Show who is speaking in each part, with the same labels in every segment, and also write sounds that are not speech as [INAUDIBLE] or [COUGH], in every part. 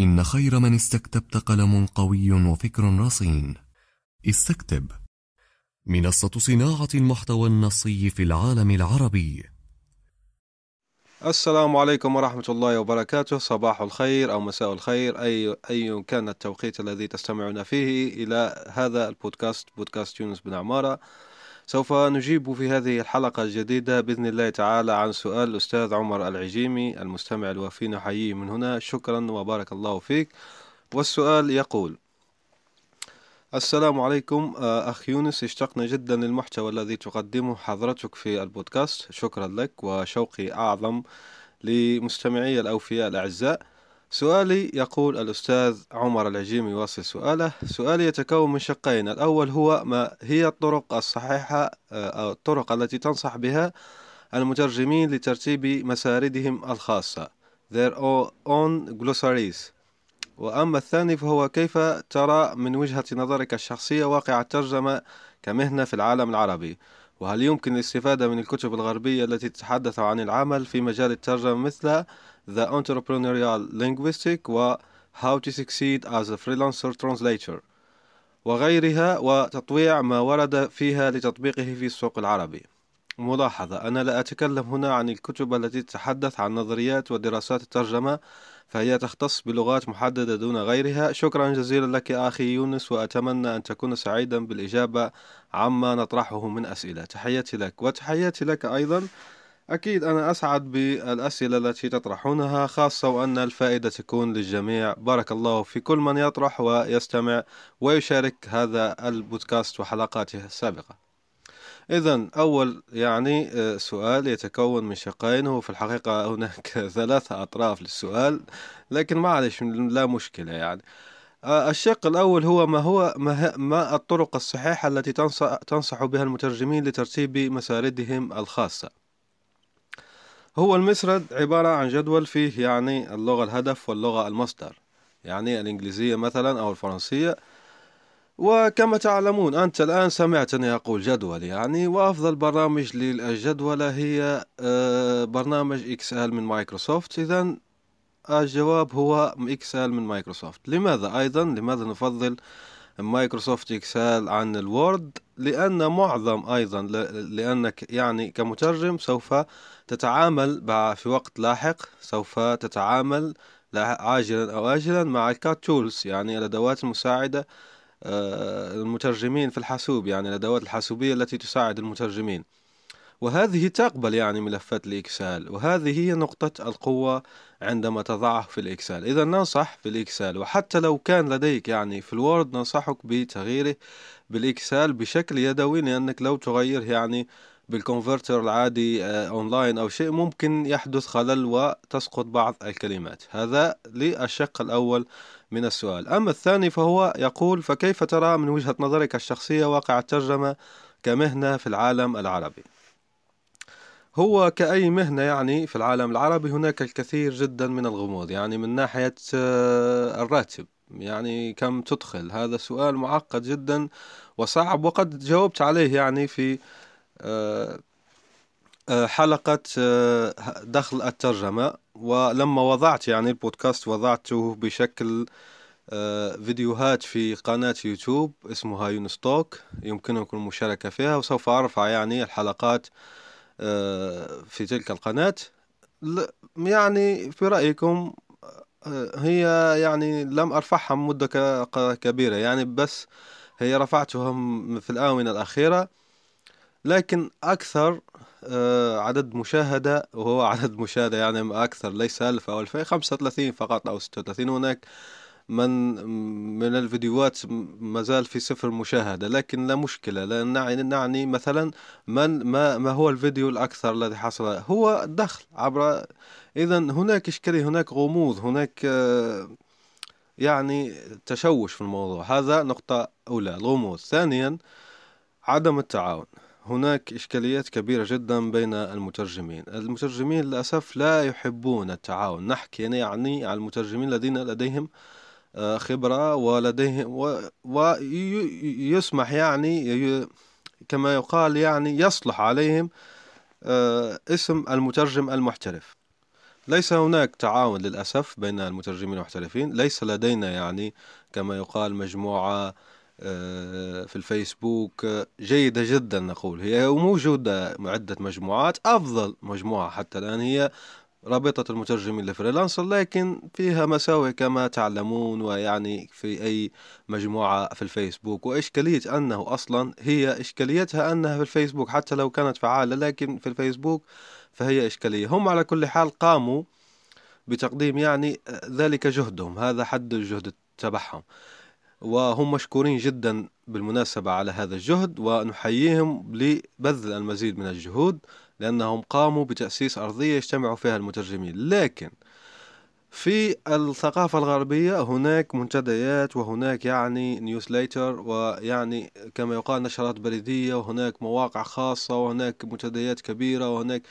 Speaker 1: إن خير من استكتبت قلم قوي وفكر رصين. استكتب. منصة صناعة المحتوى النصي في العالم العربي.
Speaker 2: السلام عليكم ورحمة الله وبركاته. صباح الخير أو مساء الخير أي أي كان التوقيت الذي تستمعون فيه إلى هذا البودكاست بودكاست يونس بن عمارة. سوف نجيب في هذه الحلقة الجديدة بإذن الله تعالى عن سؤال الأستاذ عمر العجيمي المستمع الوفي نحييه من هنا. شكرا وبارك الله فيك. والسؤال يقول السلام عليكم آه، أخ يونس. اشتقنا جدا للمحتوى الذي تقدمه حضرتك في البودكاست. شكرا لك وشوقي أعظم لمستمعي الأوفياء الأعزاء. سؤالي يقول الأستاذ عمر العجيمي يواصل سؤاله. سؤالي يتكون من شقين. الأول هو ما هي الطرق الصحيحة آه، أو الطرق التي تنصح بها المترجمين لترتيب مساردهم الخاصة؟ Their own glossaries. وأما الثاني فهو كيف ترى من وجهة نظرك الشخصية واقع الترجمة كمهنة في العالم العربي؟ وهل يمكن الاستفادة من الكتب الغربية التي تتحدث عن العمل في مجال الترجمة مثل The Entrepreneurial Linguistic و How to Succeed as a Freelancer Translator وغيرها وتطويع ما ورد فيها لتطبيقه في السوق العربي ملاحظة أنا لا أتكلم هنا عن الكتب التي تتحدث عن نظريات ودراسات الترجمة فهي تختص بلغات محددة دون غيرها شكرا جزيلا لك أخي يونس وأتمنى أن تكون سعيدا بالإجابة عما نطرحه من أسئلة تحياتي لك وتحياتي لك أيضا أكيد أنا أسعد بالأسئلة التي تطرحونها خاصة وأن الفائدة تكون للجميع. بارك الله في كل من يطرح ويستمع ويشارك هذا البودكاست وحلقاته السابقة. إذا أول يعني آه، سؤال يتكون من شقين وفي الحقيقة هناك [LAUGHS] ثلاثة أطراف للسؤال لكن معلش لا مشكلة يعني. آه، الشق الأول هو ما هو ما الطرق الصحيحة التي تنصح, تنصح بها المترجمين لترتيب مساردهم الخاصة؟ هو المسرد عبارة عن جدول فيه يعني اللغة الهدف واللغة المصدر يعني الإنجليزية مثلا أو الفرنسية. وكما تعلمون أنت الآن سمعتني أقول جدول يعني وأفضل برامج للجدولة هي آه، برنامج Excel من مايكروسوفت. إذا الجواب هو Excel من مايكروسوفت. لماذا أيضا؟ لماذا نفضل مايكروسوفت Excel عن ال Word؟ لأن معظم أيضا لأنك يعني كمترجم سوف تتعامل في وقت لاحق سوف تتعامل عاجلا أو آجلا مع ال CAT tools يعني الأدوات المساعدة آه، المترجمين في الحاسوب يعني الأدوات الحاسوبية التي تساعد المترجمين. وهذه تقبل يعني ملفات ال Excel وهذه هي نقطة القوة عندما تضعه في ال Excel إذا ننصح في ال Excel وحتى لو كان لديك يعني في ال Word ننصحك بتغييره بال Excel بشكل يدوي لأنك لو تغير يعني بال converter العادي آه، أونلاين أو شيء ممكن يحدث خلل وتسقط بعض الكلمات. هذا للشق الأول من السؤال. أما الثاني فهو يقول فكيف ترى من وجهة نظرك الشخصية واقع الترجمة كمهنة في العالم العربي؟ هو كأي مهنة يعني في العالم العربي هناك الكثير جدا من الغموض يعني من ناحية آه، الراتب يعني كم تدخل. هذا سؤال معقد جدا وصعب وقد جاوبت عليه يعني في آه، آه، حلقة دخل الترجمة. ولما وضعت يعني البودكاست وضعته بشكل فيديوهات في قناة يوتيوب اسمها يونستوك يمكنكم المشاركة فيها وسوف أرفع يعني الحلقات آه، في تلك القناة. يعني في رأيكم آه، هي يعني لم أرفعها مدة كبيرة يعني بس هي رفعتها في الآونة الأخيرة. لكن أكثر آه، عدد مشاهدة وهو [LAUGHS] عدد مشاهدة يعني أكثر ليس ألف أو ألفين خمسة وثلاثين فقط أو ستة وثلاثين. هناك من من الفيديوهات ما زال في صفر مشاهدة لكن لا مشكلة. لا نعني, نعني مثلا من ما ما هو الفيديو الأكثر الذي حصل؟ هو الدخل عبر إذا هناك إشكالية هناك غموض هناك آه، يعني تشوش في الموضوع. هذا نقطة أولى الغموض. ثانيا عدم التعاون. هناك إشكاليات كبيرة جدا بين المترجمين. المترجمين للأسف لا يحبون التعاون. نحكي يعني عن المترجمين الذين لديهم آه، خبرة ولديهم ويسمح يعني كما يقال يعني يصلح عليهم آه، اسم المترجم المحترف. ليس هناك تعاون للأسف بين المترجمين المحترفين. ليس لدينا يعني كما يقال مجموعة في الفيسبوك. جيدة جدا نقول. هي موجودة عدة مجموعات أفضل مجموعة حتى الآن هي رابطة المترجمين لفريلانسر لكن فيها مساوئ كما تعلمون ويعني في أي مجموعة في الفيسبوك. وإشكالية أنه أصلا هي إشكاليتها أنها في الفيسبوك حتى لو كانت فعالة لكن في الفيسبوك فهي إشكالية. هم على كل حال قاموا بتقديم يعني ذلك جهدهم. هذا حد الجهد تبعهم. وهم مشكورين جدا بالمناسبة على هذا الجهد ونحييهم لبذل المزيد من الجهود لأنهم قاموا بتأسيس أرضية يجتمع فيها المترجمين. لكن في الثقافة الغربية هناك منتديات وهناك يعني نيوزليتر ويعني كما يقال نشرات بريدية وهناك مواقع خاصة وهناك منتديات كبيرة وهناك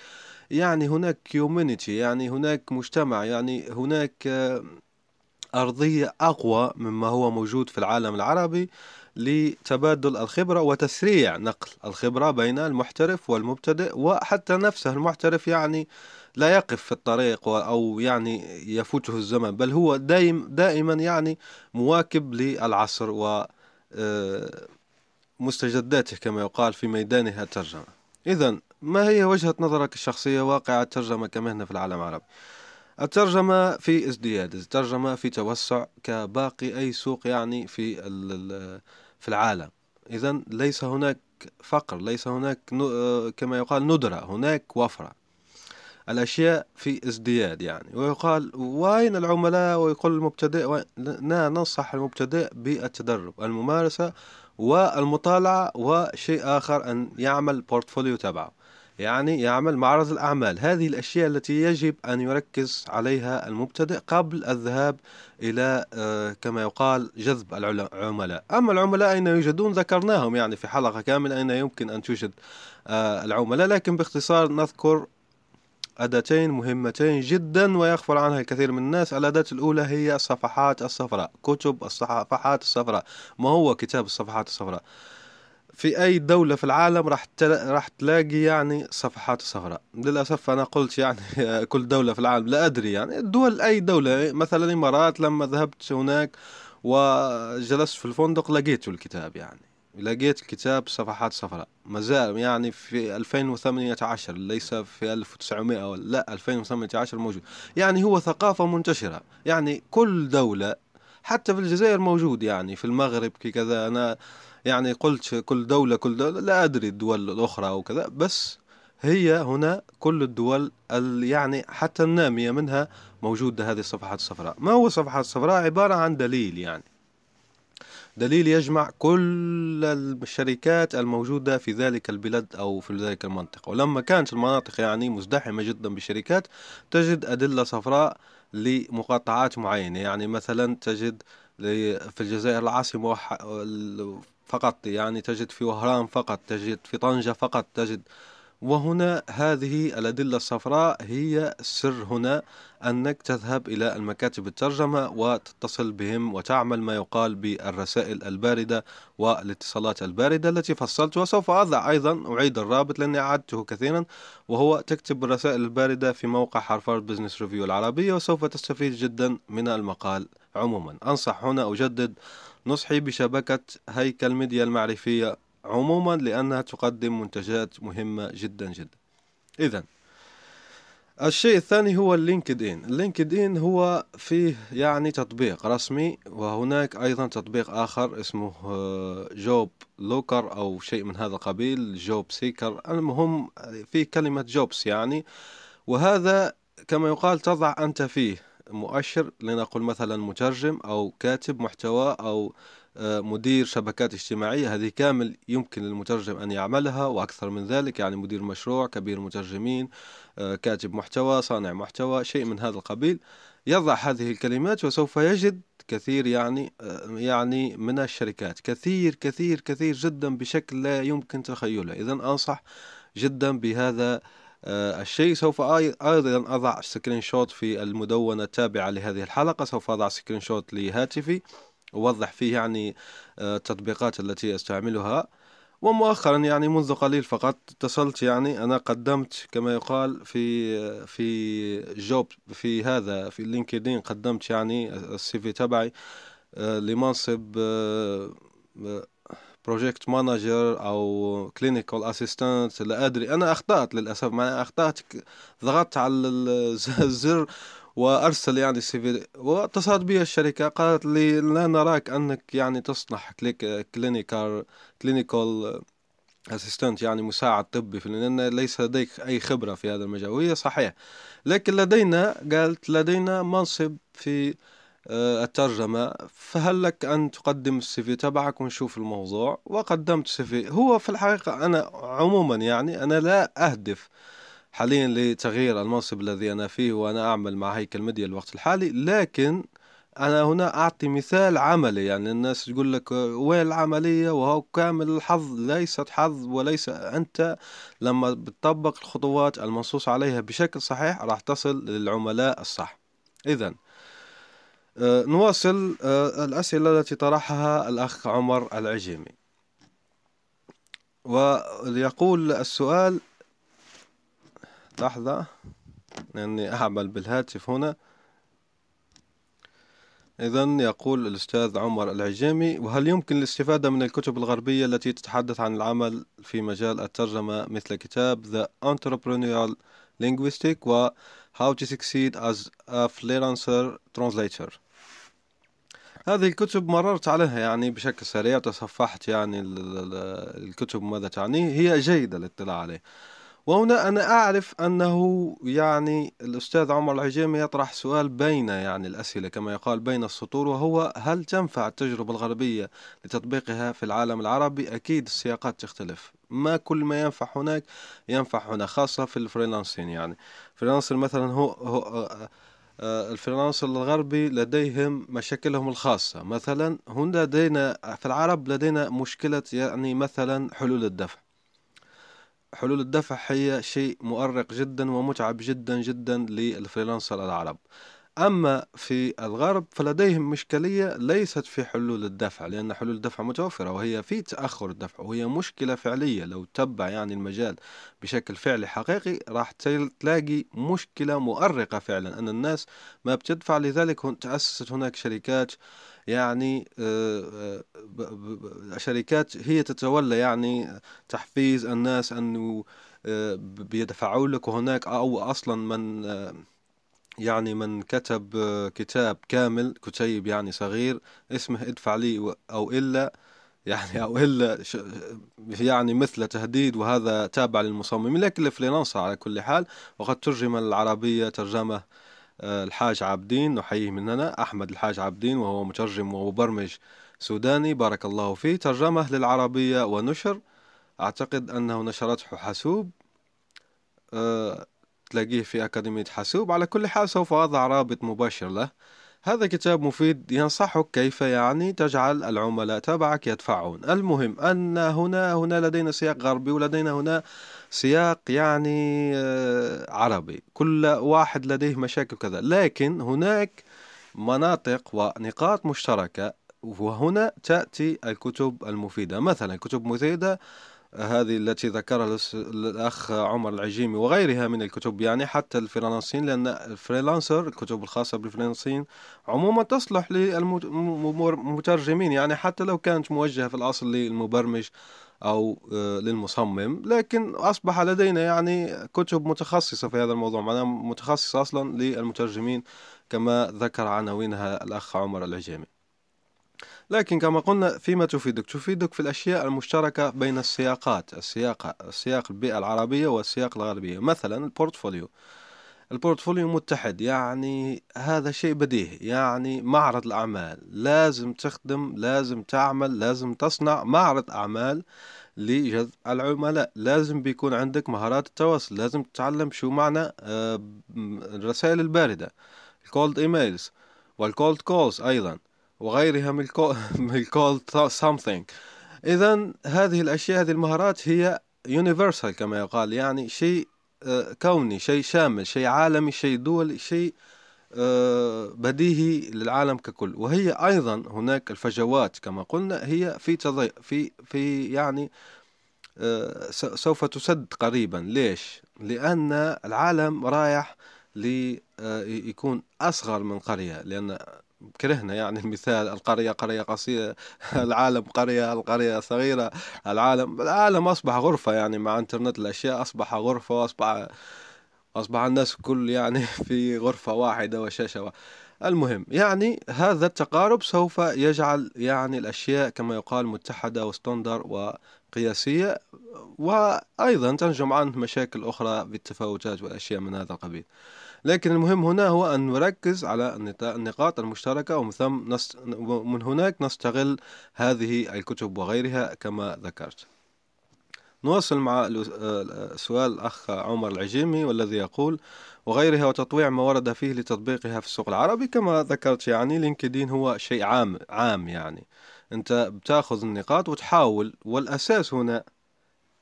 Speaker 2: يعني هناك كيومينيتي يعني هناك مجتمع يعني هناك أرضية أقوى مما هو موجود في العالم العربي لتبادل الخبرة وتسريع نقل الخبرة بين المحترف والمبتدئ وحتى نفسه المحترف يعني لا يقف في الطريق أو يعني يفوته الزمن بل هو دائم دائما يعني مواكب للعصر و آه، مستجداته كما يقال في ميدانها الترجمة. إذا ما هي وجهة نظرك الشخصية؟ واقع الترجمة كمهنة في العالم العربي. الترجمة في ازدياد الترجمة في توسع كباقي أي سوق يعني في في العالم. إذا ليس هناك فقر ليس هناك كما يقال ندرة هناك وفرة. الأشياء في ازدياد يعني. ويقال وين العملاء؟ ويقول المبتدئ لا ننصح المبتدئ بالتدرب الممارسة والمطالعة وشيء آخر أن يعمل بورتفوليو تبعه. يعني يعمل معرض الأعمال. هذه الأشياء التي يجب أن يركز عليها المبتدئ قبل الذهاب إلى آه، كما يقال جذب العملاء. أما العملاء أين يوجدون؟ ذكرناهم يعني في حلقة كاملة أين يمكن أن توجد آه، العملاء. لكن باختصار نذكر أداتين مهمتين جدا ويغفل عنها الكثير من الناس. الأداة الأولى هي الصفحات الصفراء كتب الصفحات الصفراء. ما هو كتاب الصفحات الصفراء؟ في أي دولة في العالم راح راح تلاقي يعني صفحات صفراء للأسف أنا قلت يعني [LAUGHS] كل دولة في العالم لا أدري يعني. الدول أي دولة مثلا الإمارات لما ذهبت هناك وجلست في الفندق لقيت الكتاب يعني. لقيت الكتاب صفحات صفراء ما زال يعني في 2018 ليس في 1900 لا 2018 موجود. يعني هو ثقافة منتشرة. يعني كل دولة حتى في الجزائر موجود يعني. في المغرب كذا أنا يعني قلت كل دولة كل دولة لا أدري الدول الأخرى أو كذا بس هي هنا كل الدول يعني حتى النامية منها موجودة هذه الصفحات الصفراء. ما هو الصفحات الصفراء؟ عبارة عن دليل يعني. دليل يجمع كل الشركات الموجودة في ذلك البلد أو في ذلك المنطقة. ولما كانت المناطق يعني مزدحمة جدا بالشركات تجد أدلة صفراء لمقاطعات معينة. يعني مثلا تجد في الجزائر العاصمة فقط يعني تجد في وهران فقط تجد في طنجة فقط تجد. وهنا هذه الأدلة الصفراء هي السر هنا أنك تذهب إلى المكاتب الترجمة وتتصل بهم وتعمل ما يقال بالرسائل الباردة والاتصالات الباردة التي فصلتها. وسوف أضع أيضا أعيد الرابط لأني أعدته كثيرا وهو تكتب الرسائل الباردة في موقع Harvard Business Review العربية وسوف تستفيد جدا من المقال عموما. أنصح هنا أجدد نصحي بشبكة هيكل ميديا المعرفية عموما لأنها تقدم منتجات مهمة جدا جدا. إذا الشيء الثاني هو ال LinkedIn ال LinkedIn هو فيه يعني تطبيق رسمي وهناك أيضا تطبيق آخر اسمه job آه، looker أو شيء من هذا القبيل job seeker. المهم في كلمة جوبس يعني. وهذا كما يقال تضع أنت فيه. مؤشر لنقل مثلا مترجم أو كاتب محتوى أو آه، مدير شبكات اجتماعية. هذه كامل يمكن للمترجم أن يعملها وأكثر من ذلك يعني مدير مشروع كبير مترجمين آه، كاتب محتوى صانع محتوى شيء من هذا القبيل. يضع هذه الكلمات وسوف يجد كثير يعني آه، يعني من الشركات. كثير كثير كثير جدا بشكل لا يمكن تخيله. إذا أنصح جدا بهذا الشيء سوف أيضا أضع screenshot في المدونة التابعة لهذه الحلقة. سوف أضع screenshot لهاتفي. أوضح فيه يعني آه، التطبيقات التي أستعملها. ومؤخرا يعني منذ قليل فقط اتصلت يعني أنا قدمت كما يقال في في job في هذا في LinkedIn قدمت يعني ال CV تبعي آه، لمنصب project manager أو clinical assistant لا أدري. أنا أخطأت للأسف ما أخطأت ضغطت على الزر [LAUGHS] وأرسل يعني ال CV واتصلت بي الشركة قالت لي لا نراك أنك يعني تصنع clinical clinical assistant يعني مساعد طبي لأن ليس لديك أي خبرة في هذا المجال وهي صحيح. لكن لدينا قالت لدينا منصب في الترجمة. فهل لك أن تقدم ال CV تبعك ونشوف الموضوع؟ وقدمت ال CV. هو في الحقيقة أنا عموما يعني أنا لا أهدف حاليا لتغيير المنصب الذي أنا فيه وأنا أعمل مع هيكل ميديا الوقت الحالي لكن أنا هنا أعطي مثال عملي. يعني الناس تقول لك وين العملية؟ وهو كامل الحظ ليست حظ وليس أنت. لما بتطبق الخطوات المنصوص عليها بشكل صحيح راح تصل للعملاء الصح. إذا آه، نواصل آه، الأسئلة التي طرحها الأخ عمر العجيمي. ويقول السؤال لحظة لأني أعمل بالهاتف هنا. إذا يقول الأستاذ عمر العجيمي وهل يمكن الاستفادة من الكتب الغربية التي تتحدث عن العمل في مجال الترجمة مثل كتاب The Entrepreneurial Linguistic و How to Succeed as a Freelancer Translator. هذه الكتب مررت عليها يعني بشكل سريع تصفحت يعني الكتب ماذا تعني. هي جيدة الاطلاع عليه. وهنا أنا أعرف أنه يعني الأستاذ عمر العجيمي يطرح سؤال بين يعني الأسئلة كما يقال بين السطور وهو هل تنفع التجربة الغربية لتطبيقها في العالم العربي؟ أكيد السياقات تختلف. ما كل ما ينفع هناك ينفع هنا خاصة في ال freelancing يعني. freelancer مثلا هو, هو آه، آه، ال freelancer الغربي لديهم مشاكلهم الخاصة. مثلا هنا لدينا في العرب لدينا مشكلة يعني مثلا حلول الدفع. حلول الدفع هي شيء مؤرق جدا ومتعب جدا جدا لل freelancer العرب. أما في الغرب فلديهم إشكالية ليست في حلول الدفع لأن حلول الدفع متوفرة وهي في تأخر الدفع وهي مشكلة فعلية. لو تبع يعني المجال بشكل فعلي حقيقي راح تلاقي مشكلة مؤرقة فعلا أن الناس ما بتدفع. لذلك تأسست هناك شركات آه، شركات هي تتولى يعني تحفيز الناس أنه آه، بيدفعوا لك وهناك أو أصلا من يعني من كتب كتاب كامل كتيب يعني صغير اسمه ادفع لي أو إلا [LAUGHS] يعني أو إلا يعني مثل تهديد وهذا تابع للمصممين لكن الفريلانسر على كل حال. وقد ترجم العربية ترجمة آه، الحاج عابدين نحييه من هنا أحمد الحاج عابدين وهو مترجم ومبرمج سوداني. بارك الله فيه. ترجمة للعربية ونشر. أعتقد أنه نشرته حاسوب. أه تلاقيه في أكاديمية حاسوب. على كل حال سوف أضع رابط مباشر له. هذا كتاب مفيد ينصحك كيف يعني تجعل العملاء تبعك يدفعون. المهم أن هنا هنا لدينا سياق غربي ولدينا هنا سياق يعني آه، عربي. كل واحد لديه مشاكل كذا لكن هناك مناطق ونقاط مشتركة وهنا تأتي الكتب المفيدة. مثلا كتب مفيدة هذه التي ذكرها الأخ عمر العجيمي وغيرها من الكتب يعني حتى ال freelancing لأن ال freelancer الكتب الخاصة بال freelancing عموما تصلح للمترجمين. يعني حتى لو كانت موجهة في الأصل للمبرمج أو آه، للمصمم لكن أصبح لدينا يعني كتب متخصصة في هذا الموضوع معناها متخصصة أصلا للمترجمين كما ذكر عناوينها الأخ عمر العجيمي لكن كما قلنا فيما تفيدك؟ تفيدك في الأشياء المشتركة بين السياقات السياق السياق البيئة العربية والسياق الغربية. مثلا البورتفوليو. ال portfolio متحد يعني هذا شيء بديهي يعني معرض الأعمال. لازم تخدم لازم تعمل لازم تصنع معرض أعمال لجذب العملاء. لازم بيكون عندك مهارات التواصل لازم تتعلم شو معنى آه، الرسائل الباردة ال cold emails وال cold calls أيضا وغيرها من ال cold [LAUGHS] something. إذا هذه الأشياء هذه المهارات هي universal كما يقال يعني شيء كوني شيء شامل شيء عالمي شيء دولي شيء آه، بديهي للعالم ككل. وهي أيضا هناك الفجوات كما قلنا هي في تضيق في في يعني آه، سوف تسد قريبا. ليش؟ لأن العالم رايح ليكون أصغر من قرية لأن كرهنا يعني المثال القرية قرية قصيرة [LAUGHS] العالم قرية القرية صغيرة العالم العالم أصبح غرفة يعني مع إنترنت الأشياء أصبح غرفة وأصبح أصبح الناس كل يعني [LAUGHS] في غرفة واحدة وشاشة واحدة. المهم يعني هذا التقارب سوف يجعل يعني الأشياء كما يقال متحدة وستاندر وقياسية وأيضا تنجم عنه مشاكل أخرى بالتفاوتات والأشياء من هذا القبيل. لكن المهم هنا هو أن نركز على النقاط المشتركة ومن ثم من هناك نستغل هذه الكتب وغيرها كما ذكرت. نواصل مع سؤال الأخ عمر العجيمي والذي يقول وغيرها وتطويع ما ورد فيه لتطبيقها في السوق العربي كما ذكرت يعني لينكدين هو شيء عام عام يعني. أنت بتأخذ النقاط وتحاول والأساس هنا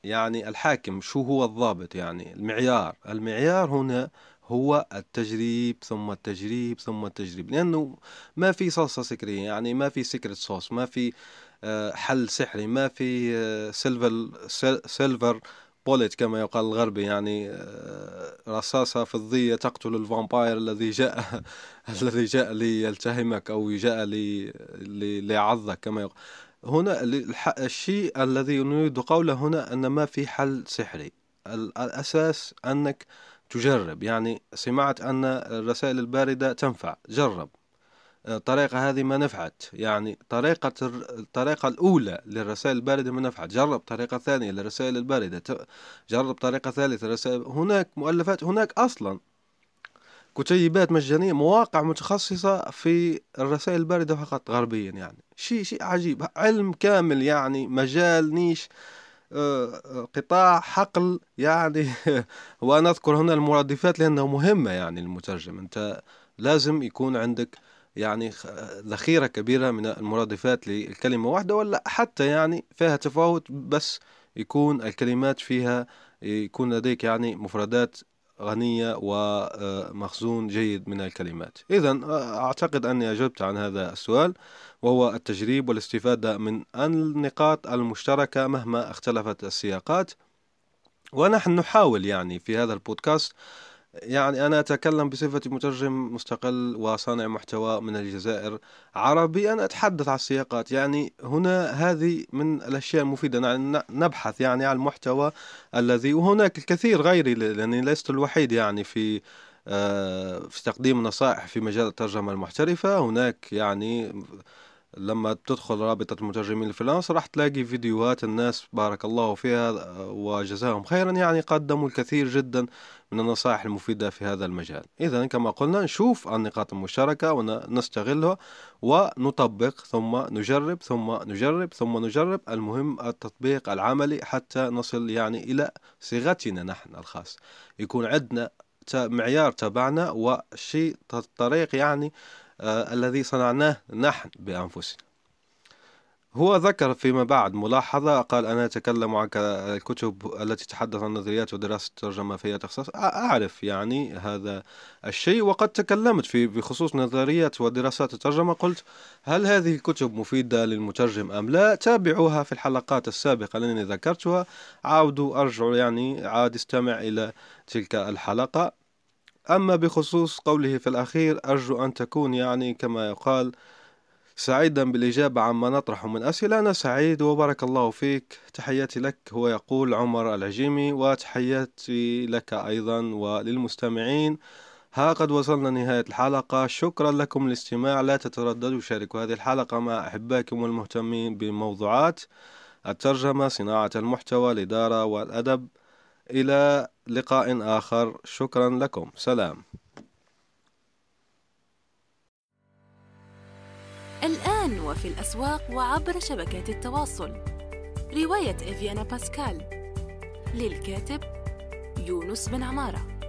Speaker 2: يعني الحاكم شو هو الضابط يعني المعيار. المعيار هنا هو التجريب ثم التجريب ثم التجريب. لأنه ما في صلصة سرية يعني ما في secret sauce ما في آه، حل سحري ما في silver silver bullet كما يقال الغربي يعني آه، رصاصة فضية تقتل ال vampire الذي جاء [LAUGHS] الذي جاء ليلتهمك أو جاء لي ليعضك كما يقال. هنا الشيء الذي نريد قوله هنا أن ما في حل سحري. الأساس أنك تجرب. يعني سمعت أن الرسائل الباردة تنفع. جرب. الطريقة هذه ما نفعت. يعني طريقة الطريقة الأولى للرسائل الباردة ما نفعت. جرب طريقة ثانية للرسائل الباردة. جرب طريقة ثالثة للرسائل. هناك مؤلفات هناك أصلا كتيبات مجانية مواقع متخصصة في الرسائل الباردة فقط غربيا يعني. شيء شيء عجيب. علم كامل يعني مجال نيش. آه، قطاع حقل يعني [LAUGHS] وأنا أذكر هنا المرادفات لأنه مهمة يعني المترجم. أنت لازم يكون عندك يعني ذخيرة كبيرة من المرادفات للكلمة واحدة ولا حتى يعني فيها تفاوت بس يكون الكلمات فيها يكون لديك يعني مفردات غنية ومخزون جيد من الكلمات. إذا أعتقد أني أجبت عن هذا السؤال وهو التجريب والاستفادة من النقاط المشتركة مهما اختلفت السياقات. ونحن نحاول يعني في هذا البودكاست يعني أنا أتكلم بصفتي مترجم مستقل وصانع محتوى من الجزائر. عربي أنا أتحدث عن السياقات. يعني هنا هذه من الأشياء المفيدة. يعني نبحث يعني عن المحتوى الذي وهناك الكثير غيري لأني لست الوحيد يعني في آه، في تقديم نصائح في مجال الترجمة المحترفة. هناك يعني لما تدخل رابطة المترجمين الفريلانس راح تلاقي فيديوهات الناس بارك الله فيها وجزاهم خيرا. يعني قدموا الكثير جدا من النصائح المفيدة في هذا المجال. إذا كما قلنا نشوف النقاط المشتركة ونستغلها ونطبق ثم نجرب ثم نجرب ثم نجرب. المهم التطبيق العملي حتى نصل يعني إلى صيغتنا نحن الخاص. يكون عندنا معيار تبعنا وشيء طريق يعني الذي صنعناه نحن بأنفسنا. هو ذكر فيما بعد ملاحظة قال أنا أتكلم عن الكتب التي تتحدث عن نظريات ودراسة الترجمة فيها تخصص. أعرف يعني هذا الشيء وقد تكلمت في بخصوص نظريات ودراسات الترجمة قلت هل هذه الكتب مفيدة للمترجم أم لا؟ تابعوها في الحلقات السابقة التي ذكرتها. عاودوا أرجعوا يعني عاد استمع إلى تلك الحلقة. أما بخصوص قوله في الأخير أرجو أن تكون يعني كما يقال سعيدا بالإجابة عما نطرح من أسئلة. أنا سعيد وبارك الله فيك. تحياتي لك هو يقول عمر العجيمي وتحياتي لك أيضا وللمستمعين. ها قد وصلنا نهاية الحلقة. شكرا لكم الاستماع لا تترددوا شاركوا هذه الحلقة مع أحبائكم المهتمين بموضوعات الترجمة صناعة المحتوى الإدارة والأدب. إلى لقاء آخر. شكرا لكم. سلام.
Speaker 3: الآن وفي الأسواق وعبر شبكات التواصل. رواية إفيانا باسكال. للكاتب يونس بن عمارة.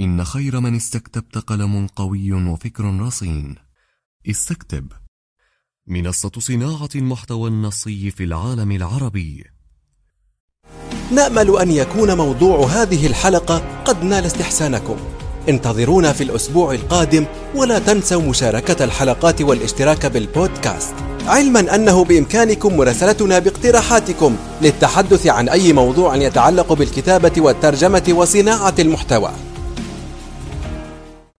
Speaker 1: إن خير من استكتبت قلم قوي وفكر رصين. استكتب. منصة صناعة المحتوى النصي في العالم العربي.
Speaker 4: نأمل أن يكون موضوع هذه الحلقة قد نال استحسانكم. انتظرونا في الأسبوع القادم ولا تنسوا مشاركة الحلقات والاشتراك بالبودكاست. علما أنه بإمكانكم مراسلتنا باقتراحاتكم للتحدث عن أي موضوع يتعلق بالكتابة والترجمة وصناعة المحتوى.